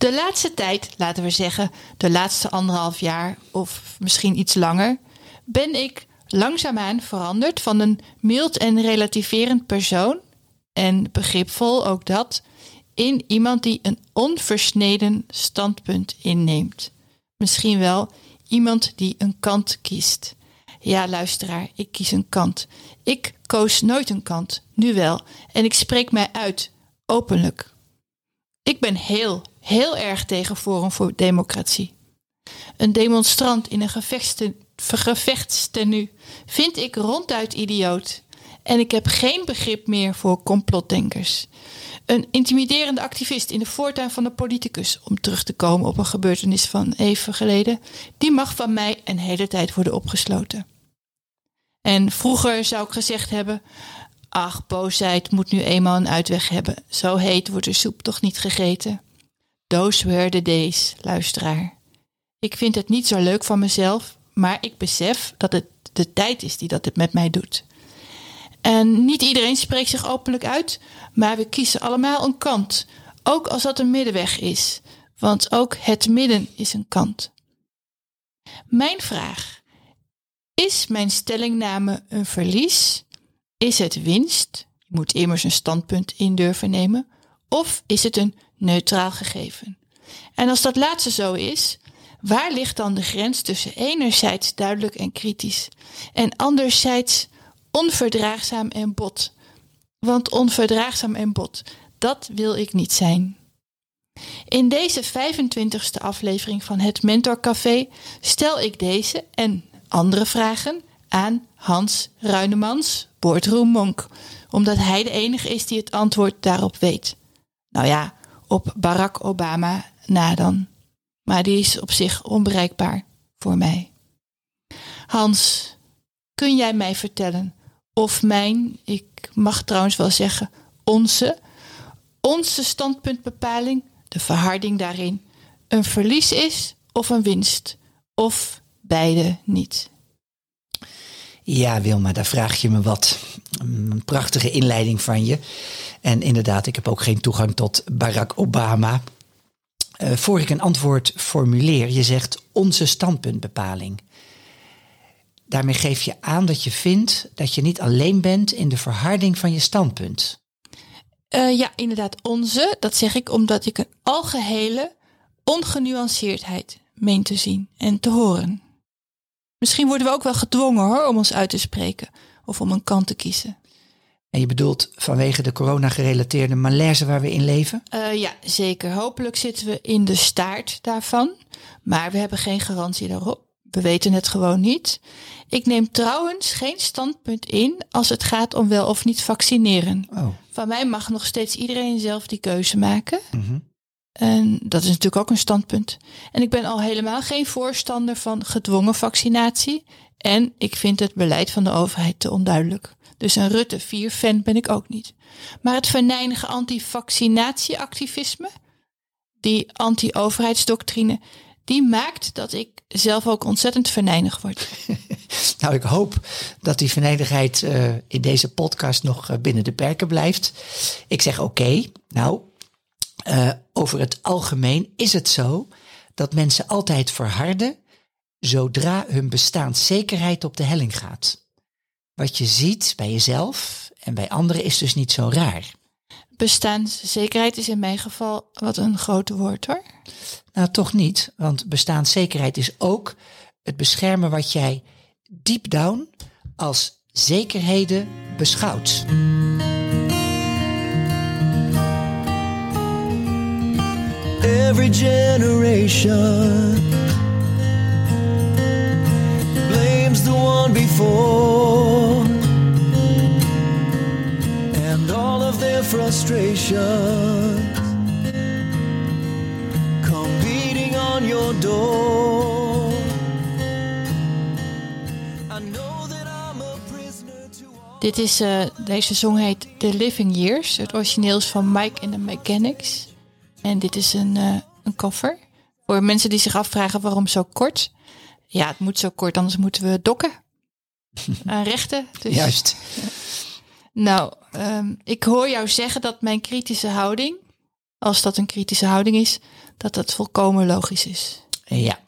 De laatste tijd, laten we zeggen de laatste anderhalf jaar of misschien iets langer, ben ik langzaamaan veranderd van een mild en relativerend persoon, en begripvol ook dat, in iemand die een onversneden standpunt inneemt. Misschien wel iemand die een kant kiest. Ja, luisteraar, ik kies een kant. Ik koos nooit een kant, nu wel, en ik spreek mij uit, openlijk. Ik ben heel, heel erg tegen Forum voor Democratie. Een demonstrant in een gevechtstenu vind ik ronduit idioot. En ik heb geen begrip meer voor complotdenkers. Een intimiderende activist in de voortuin van de politicus, om terug te komen op een gebeurtenis van even geleden, die mag van mij een hele tijd worden opgesloten. En vroeger zou ik gezegd hebben: Ach, boosheid moet nu eenmaal een uitweg hebben. Zo heet wordt de soep toch niet gegeten. Those were the days, luisteraar. Ik vind het niet zo leuk van mezelf, maar ik besef dat het de tijd is die dat met mij doet. En niet iedereen spreekt zich openlijk uit, maar we kiezen allemaal een kant, ook als dat een middenweg is, want ook het midden is een kant. Mijn vraag: is mijn stellingname een verlies? Is het winst? Je moet immers een standpunt in durven nemen. Of is het een neutraal gegeven? En als dat laatste zo is, waar ligt dan de grens tussen enerzijds duidelijk en kritisch en anderzijds onverdraagzaam en bot? Want onverdraagzaam en bot, dat wil ik niet zijn. In deze 25e aflevering van het Mentorcafé stel ik deze en andere vragen aan Hans Ruinemans, Boardroom Monk, omdat hij de enige is die het antwoord daarop weet. Nou ja, op Barack Obama na dan. Maar die is op zich onbereikbaar voor mij. Hans, kun jij mij vertellen of mijn, ik mag trouwens wel zeggen, onze, onze standpuntbepaling, de verharding daarin, een verlies is of een winst? Of beide niet? Ja, Wilma, daar vraag je me wat. Een prachtige inleiding van je. En inderdaad, ik heb ook geen toegang tot Barack Obama. Uh, voor ik een antwoord formuleer, je zegt onze standpuntbepaling. Daarmee geef je aan dat je vindt dat je niet alleen bent in de verharding van je standpunt. Uh, ja, inderdaad, onze. Dat zeg ik omdat ik een algehele ongenuanceerdheid meen te zien en te horen. Misschien worden we ook wel gedwongen hoor om ons uit te spreken of om een kant te kiezen. En je bedoelt vanwege de corona-gerelateerde malaise waar we in leven? Uh, ja, zeker. Hopelijk zitten we in de staart daarvan. Maar we hebben geen garantie daarop. We weten het gewoon niet. Ik neem trouwens geen standpunt in als het gaat om wel of niet vaccineren. Oh. Van mij mag nog steeds iedereen zelf die keuze maken. Mm en dat is natuurlijk ook een standpunt. En ik ben al helemaal geen voorstander van gedwongen vaccinatie. En ik vind het beleid van de overheid te onduidelijk. Dus een Rutte 4-fan ben ik ook niet. Maar het venijnige anti-vaccinatieactivisme, die anti-overheidsdoctrine, die maakt dat ik zelf ook ontzettend venijnig word. nou, ik hoop dat die venijnigheid uh, in deze podcast nog uh, binnen de perken blijft. Ik zeg oké, nou, uh, over het algemeen is het zo dat mensen altijd verharden zodra hun bestaanszekerheid op de helling gaat. Wat je ziet bij jezelf en bij anderen is dus niet zo raar. Bestaanszekerheid is in mijn geval wat een grote woord hoor. Nou, toch niet, want bestaanszekerheid is ook het beschermen wat jij deep down als zekerheden beschouwt. every generation blames the one before frustrations beating on your door. Dit is, eh, deze song heet The Living Years. Het origineel is van Mike and the Mechanics. En dit is een, uh, een cover. Voor mensen die zich afvragen waarom zo kort. Ja, het moet zo kort, anders moeten we dokken. Aan rechten. Dus. Juist. Nou, um, ik hoor jou zeggen dat mijn kritische houding, als dat een kritische houding is, dat dat volkomen logisch is. Ja.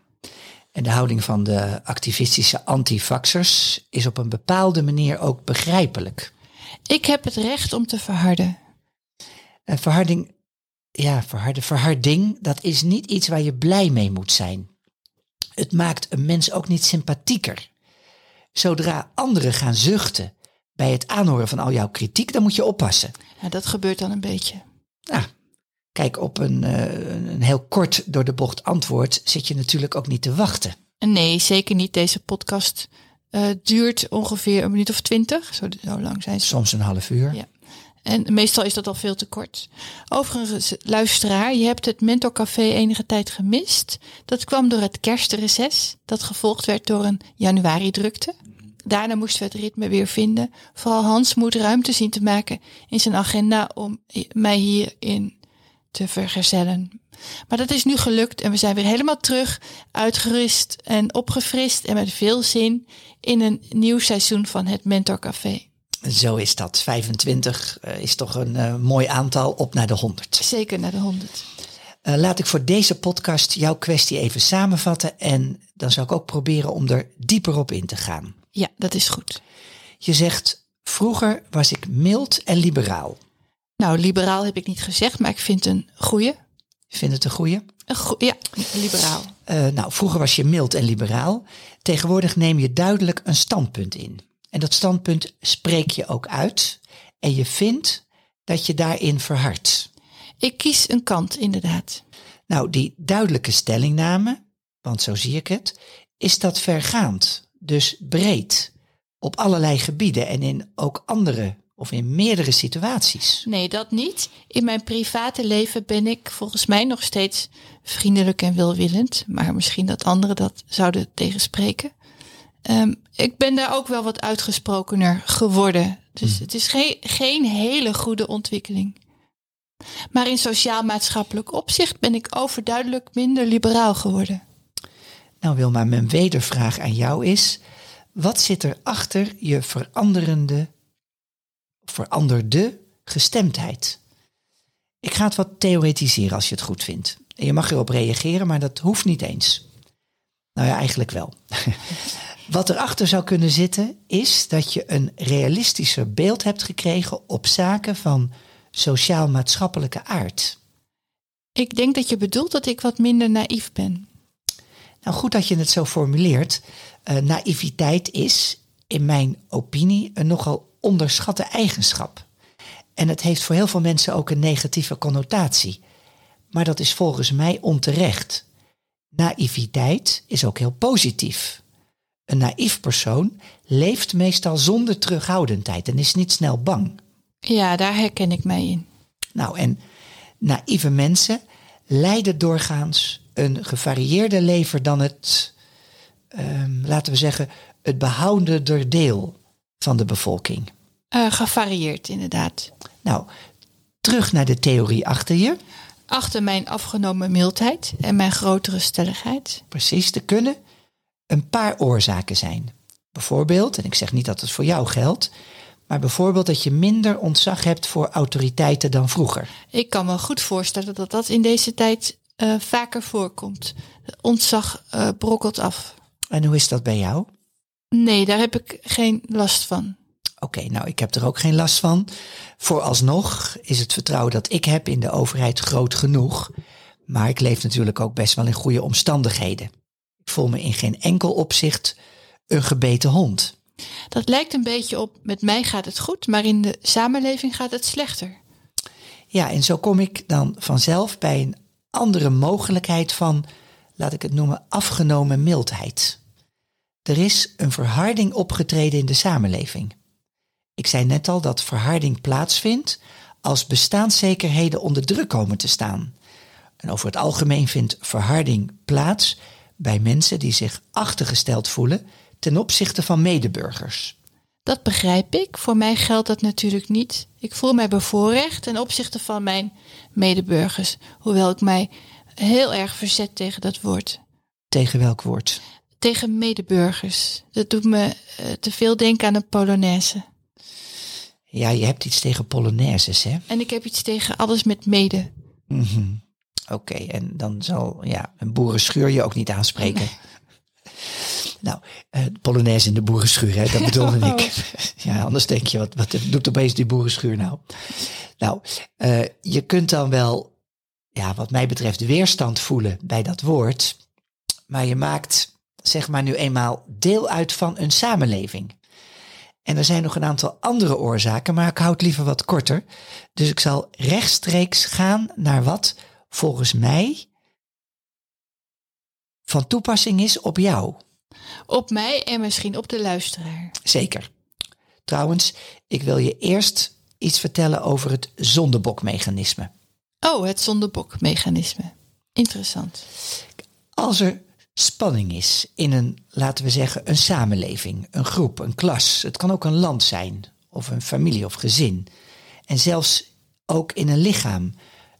En de houding van de activistische antivaxers is op een bepaalde manier ook begrijpelijk. Ik heb het recht om te verharden. Een verharding, ja, verharden, verharding, dat is niet iets waar je blij mee moet zijn. Het maakt een mens ook niet sympathieker. Zodra anderen gaan zuchten bij het aanhoren van al jouw kritiek, dan moet je oppassen. Ja, dat gebeurt dan een beetje. Kijk, op een, uh, een heel kort door de bocht antwoord zit je natuurlijk ook niet te wachten. Nee, zeker niet. Deze podcast uh, duurt ongeveer een minuut of twintig. Zo, zo lang zijn ze. Soms een half uur. Ja. En meestal is dat al veel te kort. Overigens, luisteraar, je hebt het Mentorcafé enige tijd gemist. Dat kwam door het kerstreces, dat gevolgd werd door een januari-drukte. Daarna moesten we het ritme weer vinden. Vooral Hans moet ruimte zien te maken in zijn agenda om mij hierin te vergezellen. Maar dat is nu gelukt en we zijn weer helemaal terug, uitgerust en opgefrist en met veel zin in een nieuw seizoen van het Mentorcafé. Zo is dat. 25 uh, is toch een uh, mooi aantal op naar de 100. Zeker naar de 100. Uh, laat ik voor deze podcast jouw kwestie even samenvatten en dan zal ik ook proberen om er dieper op in te gaan. Ja, dat is goed. Je zegt, vroeger was ik mild en liberaal. Nou, liberaal heb ik niet gezegd, maar ik vind een goeie. Je vindt het een goeie? Een go ja, liberaal. Uh, nou, vroeger was je mild en liberaal. Tegenwoordig neem je duidelijk een standpunt in. En dat standpunt spreek je ook uit. En je vindt dat je daarin verhardt. Ik kies een kant, inderdaad. Nou, die duidelijke stellingname, want zo zie ik het, is dat vergaand dus breed op allerlei gebieden en in ook andere of in meerdere situaties. Nee, dat niet. In mijn private leven ben ik volgens mij nog steeds vriendelijk en welwillend, maar misschien dat anderen dat zouden tegenspreken. Um, ik ben daar ook wel wat uitgesprokener geworden. Dus hmm. het is geen, geen hele goede ontwikkeling. Maar in sociaal-maatschappelijk opzicht ben ik overduidelijk minder liberaal geworden. Nou Wilma, mijn wedervraag aan jou is, wat zit er achter je veranderende, veranderde gestemdheid? Ik ga het wat theoretiseren als je het goed vindt. En je mag erop reageren, maar dat hoeft niet eens. Nou ja, eigenlijk wel. Wat erachter zou kunnen zitten, is dat je een realistischer beeld hebt gekregen op zaken van sociaal-maatschappelijke aard. Ik denk dat je bedoelt dat ik wat minder naïef ben. Nou, goed dat je het zo formuleert. Uh, naïviteit is, in mijn opinie, een nogal onderschatte eigenschap. En het heeft voor heel veel mensen ook een negatieve connotatie. Maar dat is volgens mij onterecht. Naïviteit is ook heel positief. Een naïef persoon leeft meestal zonder terughoudendheid en is niet snel bang. Ja, daar herken ik mij in. Nou, en naïeve mensen leiden doorgaans een gevarieerder leven dan het, um, laten we zeggen, het behoudender deel van de bevolking. Uh, gevarieerd, inderdaad. Nou, terug naar de theorie achter je. Achter mijn afgenomen mildheid en mijn grotere stelligheid. Precies, te kunnen een paar oorzaken zijn. Bijvoorbeeld, en ik zeg niet dat het voor jou geldt, maar bijvoorbeeld dat je minder ontzag hebt voor autoriteiten dan vroeger. Ik kan me goed voorstellen dat dat in deze tijd uh, vaker voorkomt. Ontzag uh, brokkelt af. En hoe is dat bij jou? Nee, daar heb ik geen last van. Oké, nou ik heb er ook geen last van. Vooralsnog is het vertrouwen dat ik heb in de overheid groot genoeg. Maar ik leef natuurlijk ook best wel in goede omstandigheden. Ik voel me in geen enkel opzicht een gebeten hond. Dat lijkt een beetje op, met mij gaat het goed, maar in de samenleving gaat het slechter. Ja, en zo kom ik dan vanzelf bij een andere mogelijkheid van, laat ik het noemen, afgenomen mildheid. Er is een verharding opgetreden in de samenleving. Ik zei net al dat verharding plaatsvindt als bestaanszekerheden onder druk komen te staan. En over het algemeen vindt verharding plaats bij mensen die zich achtergesteld voelen ten opzichte van medeburgers. Dat begrijp ik. Voor mij geldt dat natuurlijk niet. Ik voel mij bevoorrecht ten opzichte van mijn medeburgers, hoewel ik mij heel erg verzet tegen dat woord. Tegen welk woord? Tegen medeburgers. Dat doet me uh, te veel denken aan een Polonaise. Ja, je hebt iets tegen Polonaises, hè? En ik heb iets tegen alles met mede. Mm -hmm. Oké, okay, en dan zal ja, een boerenschuur je ook niet aanspreken. Nee. Nou, uh, Polonaise in de boerenschuur, hè, dat bedoelde oh. ik. Ja, anders denk je, wat, wat doet opeens die boerenschuur nou? Nou, uh, je kunt dan wel, ja, wat mij betreft, weerstand voelen bij dat woord. Maar je maakt, zeg maar nu eenmaal, deel uit van een samenleving. En er zijn nog een aantal andere oorzaken, maar ik houd liever wat korter. Dus ik zal rechtstreeks gaan naar wat volgens mij van toepassing is op jou. Op mij en misschien op de luisteraar. Zeker. Trouwens, ik wil je eerst iets vertellen over het zondebokmechanisme. Oh, het zondebokmechanisme. Interessant. Als er spanning is in een, laten we zeggen, een samenleving, een groep, een klas. Het kan ook een land zijn, of een familie of gezin. En zelfs ook in een lichaam.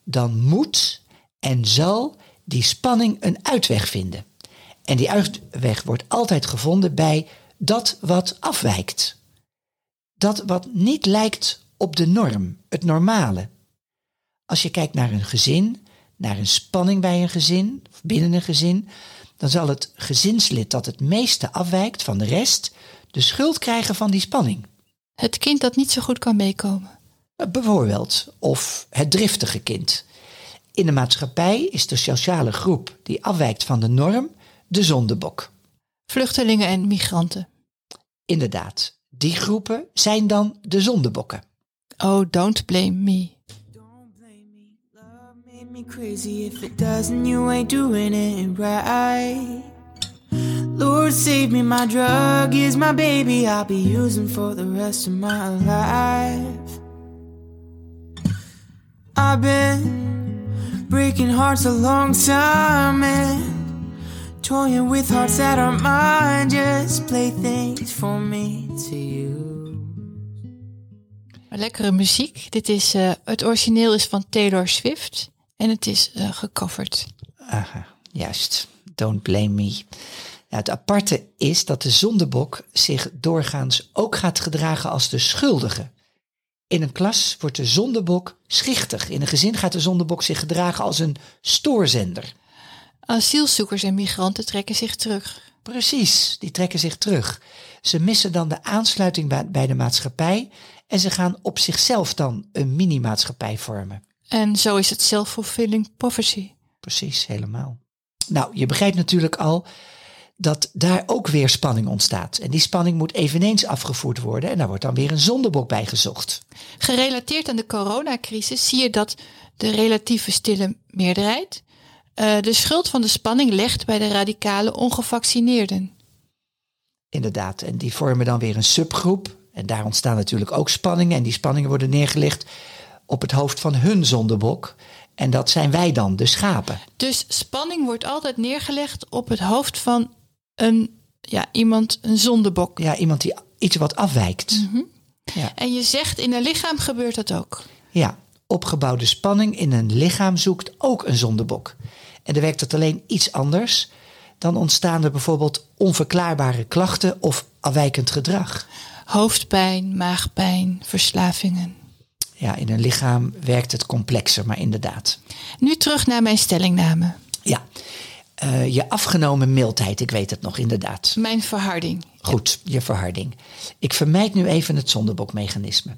Dan moet en zal die spanning een uitweg vinden. En die uitweg wordt altijd gevonden bij dat wat afwijkt. Dat wat niet lijkt op de norm, het normale. Als je kijkt naar een gezin, naar een spanning bij een gezin, of binnen een gezin, dan zal het gezinslid dat het meeste afwijkt van de rest de schuld krijgen van die spanning. Het kind dat niet zo goed kan meekomen. Bijvoorbeeld, of het driftige kind. In de maatschappij is de sociale groep die afwijkt van de norm de zondebok. Vluchtelingen en migranten. Inderdaad, die groepen zijn dan de zondebokken. Oh, don't blame me. me crazy if it doesn't you ain't doing it right Lord save me my drug is my baby I'll be using for the rest of my life I've been breaking hearts a long time and toying with hearts that are mine just play things for me to use Lekkere muziek. Dit is uh, het origineel is van Taylor Swift. En het is uh, gecoverd. Aha, juist. Don't blame me. het aparte is dat de zondebok zich doorgaans ook gaat gedragen als de schuldige. In een klas wordt de zondebok schichtig. In een gezin gaat de zondebok zich gedragen als een stoorzender. Asielzoekers en migranten trekken zich terug. Precies, die trekken zich terug. Ze missen dan de aansluiting bij de maatschappij en ze gaan op zichzelf dan een mini-maatschappij vormen. En zo is het self-fulfilling prophecy. Precies, helemaal. Nou, je begrijpt natuurlijk al dat daar ook weer spanning ontstaat. En die spanning moet eveneens afgevoerd worden en daar wordt dan weer een zondebok bij gezocht. Gerelateerd aan de coronacrisis zie je dat de relatieve stille meerderheid uh, de schuld van de spanning legt bij de radicale ongevaccineerden. Inderdaad, en die vormen dan weer een subgroep. En daar ontstaan natuurlijk ook spanningen. En die spanningen worden neergelegd op het hoofd van hun zondebok. En dat zijn wij dan, de schapen. Dus spanning wordt altijd neergelegd op het hoofd van een, ja, iemand, een zondebok. Ja, iemand die iets wat afwijkt. Mm -hmm. ja. En je zegt in een lichaam gebeurt dat ook. Ja, opgebouwde spanning in een lichaam zoekt ook een zondebok. En dan werkt het alleen iets anders. Dan ontstaan er bijvoorbeeld onverklaarbare klachten of afwijkend gedrag. Hoofdpijn, maagpijn, verslavingen ja, in een lichaam werkt het complexer, maar inderdaad. Nu terug naar mijn stellingname. Uh, je afgenomen mildheid, ik weet het nog, inderdaad. Mijn verharding. Goed, je verharding. Ik vermijd nu even het zondebokmechanisme.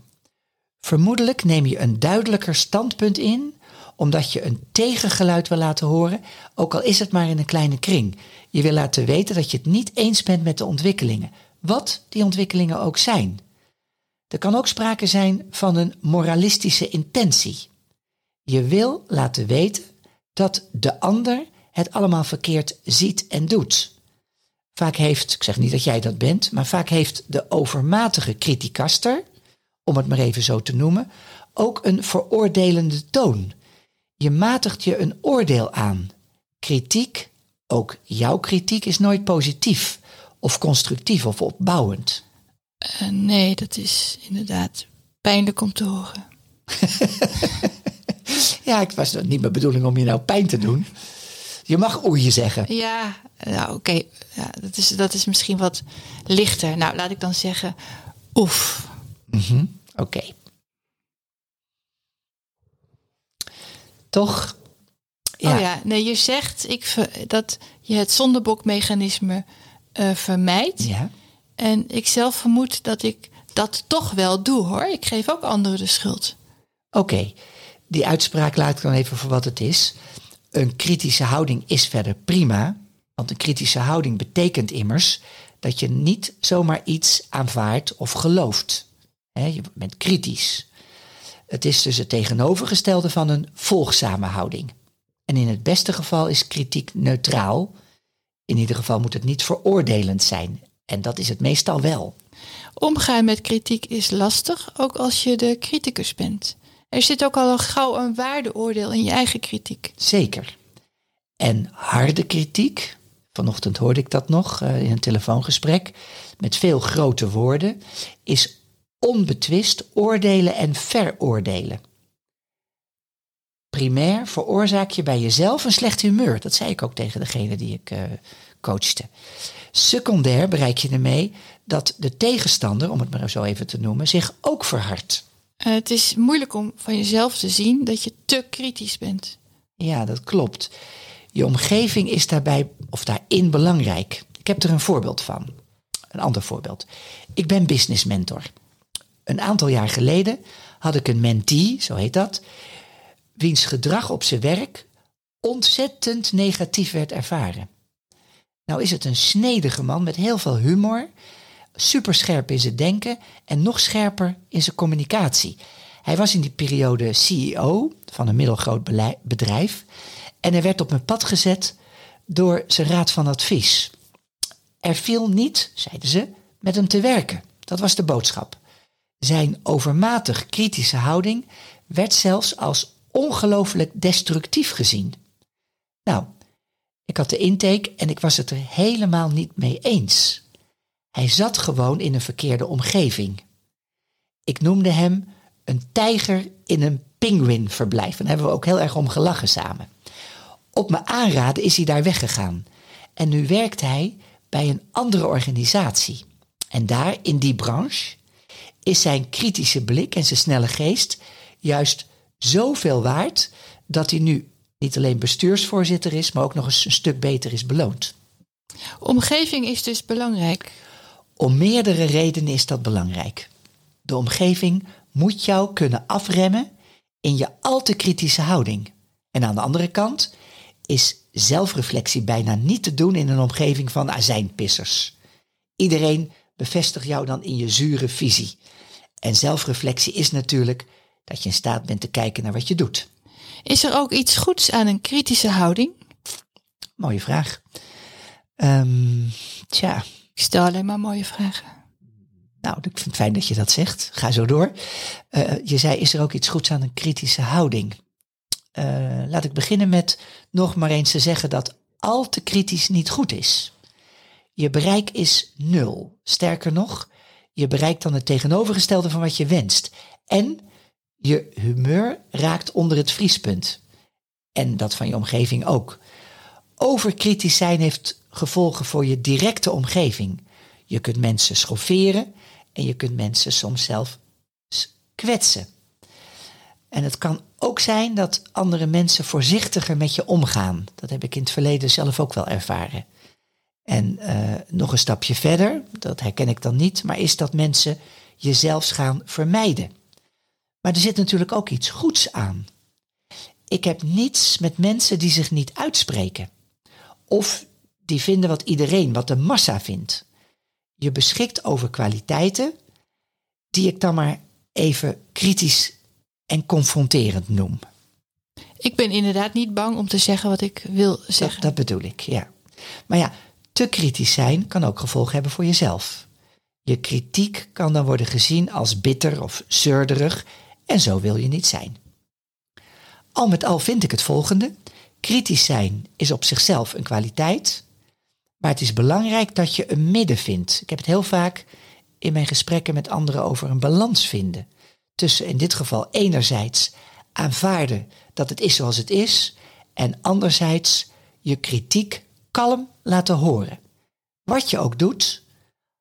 Vermoedelijk neem je een duidelijker standpunt in, omdat je een tegengeluid wil laten horen, ook al is het maar in een kleine kring. Je wil laten weten dat je het niet eens bent met de ontwikkelingen, wat die ontwikkelingen ook zijn. Er kan ook sprake zijn van een moralistische intentie. Je wil laten weten dat de ander het allemaal verkeerd ziet en doet. Vaak heeft, ik zeg niet dat jij dat bent, maar vaak heeft de overmatige criticaster, om het maar even zo te noemen, ook een veroordelende toon. Je matigt je een oordeel aan. Kritiek, ook jouw kritiek, is nooit positief of constructief of opbouwend. Eh, nee, dat is inderdaad pijnlijk om te horen. Ja, het was niet mijn bedoeling om je nou pijn te doen. Je mag oei zeggen. Ja, nou oké. Ja, dat, is, dat is misschien wat lichter. Nou, laat ik dan zeggen, oef. Oké. Toch? Oh ja, nee, je zegt ik, dat je het zondebokmechanisme eh vermijdt. Ja. En ik zelf vermoed dat ik dat toch wel doe hoor. Ik geef ook anderen de schuld. Oké, die uitspraak laat ik dan even voor wat het is. Een kritische houding is verder prima, want een kritische houding betekent immers dat je niet zomaar iets aanvaardt of gelooft. Je bent kritisch. Het is dus het tegenovergestelde van een volgzame houding. En in het beste geval is kritiek neutraal. In ieder geval moet het niet veroordelend zijn. En dat is het meestal wel. Omgaan met kritiek is lastig, ook als je de criticus bent. Er zit ook al gauw een waardeoordeel in je eigen kritiek. Zeker. En harde kritiek, vanochtend hoorde ik dat nog eh, in een telefoongesprek, met veel grote woorden, is onbetwist oordelen en veroordelen. Primair veroorzaak je bij jezelf een slecht humeur. Dat zei ik ook tegen degene die ik eh, coachte. Secundair bereik je ermee dat de tegenstander, om het maar zo even te noemen, zich ook verhardt. Eh, het is moeilijk om van jezelf te zien dat je te kritisch bent. Ja, dat klopt. Je omgeving is daarbij of daarin belangrijk. Ik heb er een voorbeeld van. Een ander voorbeeld. Ik ben business mentor. Een aantal jaar geleden had ik een mentee, zo heet dat, wiens gedrag op zijn werk ontzettend negatief werd ervaren. Nou is het een snedige man met heel veel humor, superscherp in zijn denken en nog scherper in zijn communicatie. Hij was in die periode CEO van een middelgroot bedrijf en hij werd op mijn pad gezet door zijn raad van advies. Er viel niet, zeiden ze, met hem te werken. Dat was de boodschap. Zijn overmatig kritische houding werd zelfs als ongelooflijk destructief gezien. Nou, ik had de intake en ik was het er helemaal niet mee eens. Hij zat gewoon in een verkeerde omgeving. Ik noemde hem een tijger in een pinguïnverblijf. En daar hebben we ook heel erg om gelachen samen. Op mijn aanraden is hij daar weggegaan. En nu werkt hij bij een andere organisatie. En daar, in die branche, is zijn kritische blik en zijn snelle geest juist zoveel waard dat hij nu niet alleen bestuursvoorzitter is, maar ook nog eens een stuk beter is beloond. Omgeving is dus belangrijk. Om meerdere redenen is dat belangrijk. De omgeving moet jou kunnen afremmen in je al te kritische houding. En aan de andere kant is zelfreflectie bijna niet te doen in een omgeving van azijnpissers. Iedereen bevestigt jou dan in je zure visie. En zelfreflectie is natuurlijk dat je in staat bent te kijken naar wat je doet. Is er ook iets goeds aan een kritische houding? Mooie vraag. Ehm, tja, Ik stel alleen maar mooie vragen. Nou, ik vind het fijn dat je dat zegt. Ga zo door. Eh, je zei, is er ook iets goeds aan een kritische houding? Eh, laat ik beginnen met nog maar eens te zeggen dat al te kritisch niet goed is. Je bereik is nul. Sterker nog, je bereikt dan het tegenovergestelde van wat je wenst. En je humeur raakt onder het vriespunt. En dat van je omgeving ook. Overkritisch zijn heeft gevolgen voor je directe omgeving. Je kunt mensen schofferen en je kunt mensen soms zelf kwetsen. En het kan ook zijn dat andere mensen voorzichtiger met je omgaan. Dat heb ik in het verleden zelf ook wel ervaren. En eh, nog een stapje verder, dat herken ik dan niet, maar is dat mensen je zelfs gaan vermijden. Maar er zit natuurlijk ook iets goeds aan. Ik heb niets met mensen die zich niet uitspreken. Of die vinden wat iedereen, wat de massa vindt. Je beschikt over kwaliteiten die ik dan maar even kritisch en confronterend noem. Ik ben inderdaad niet bang om te zeggen wat ik wil Dat, zeggen. dat bedoel ik, ja. Maar ja, te kritisch zijn kan ook gevolgen hebben voor jezelf. Je kritiek kan dan worden gezien als bitter of zeurderig en zo wil je niet zijn. Al met al vind ik het volgende. Kritisch zijn is op zichzelf een kwaliteit, maar het is belangrijk dat je een midden vindt. Ik heb het heel vaak in mijn gesprekken met anderen over een balans vinden. Tussen in dit geval enerzijds aanvaarden dat het is zoals het is en anderzijds je kritiek kalm laten horen. Wat je ook doet,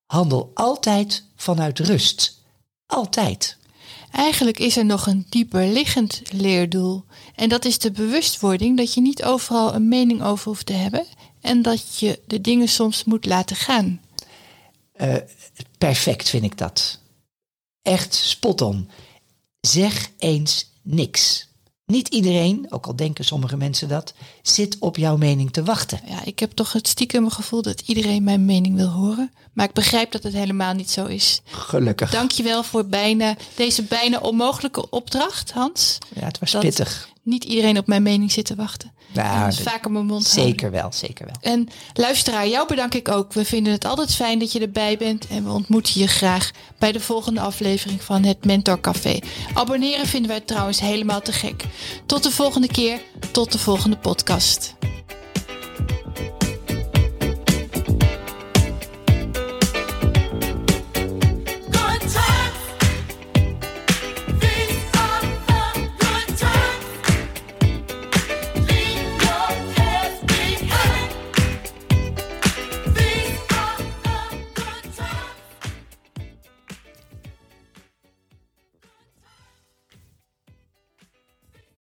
handel altijd vanuit rust. Altijd. Eigenlijk is er nog een dieper liggend leerdoel. En dat is de bewustwording dat je niet overal een mening over hoeft te hebben. En dat je de dingen soms moet laten gaan. Uh, perfect vind ik dat. Echt spot on. Zeg eens niks. Niet iedereen, ook al denken sommige mensen dat, zit op jouw mening te wachten. Ja, ik heb toch het stiekem gevoel dat iedereen mijn mening wil horen. Maar ik begrijp dat het helemaal niet zo is. Gelukkig. Dankjewel voor bijna, deze bijna onmogelijke opdracht, Hans. Ja, het was pittig. Niet iedereen op mijn mening zit te wachten. Nou, vaker mijn mond Zeker wel, zeker wel. En luisteraar, jou bedank ik ook. We vinden het altijd fijn dat je erbij bent. En we ontmoeten je graag bij de volgende aflevering van het Mentor Café. Abonneren vinden wij trouwens helemaal te gek. Tot de volgende keer, tot de volgende podcast.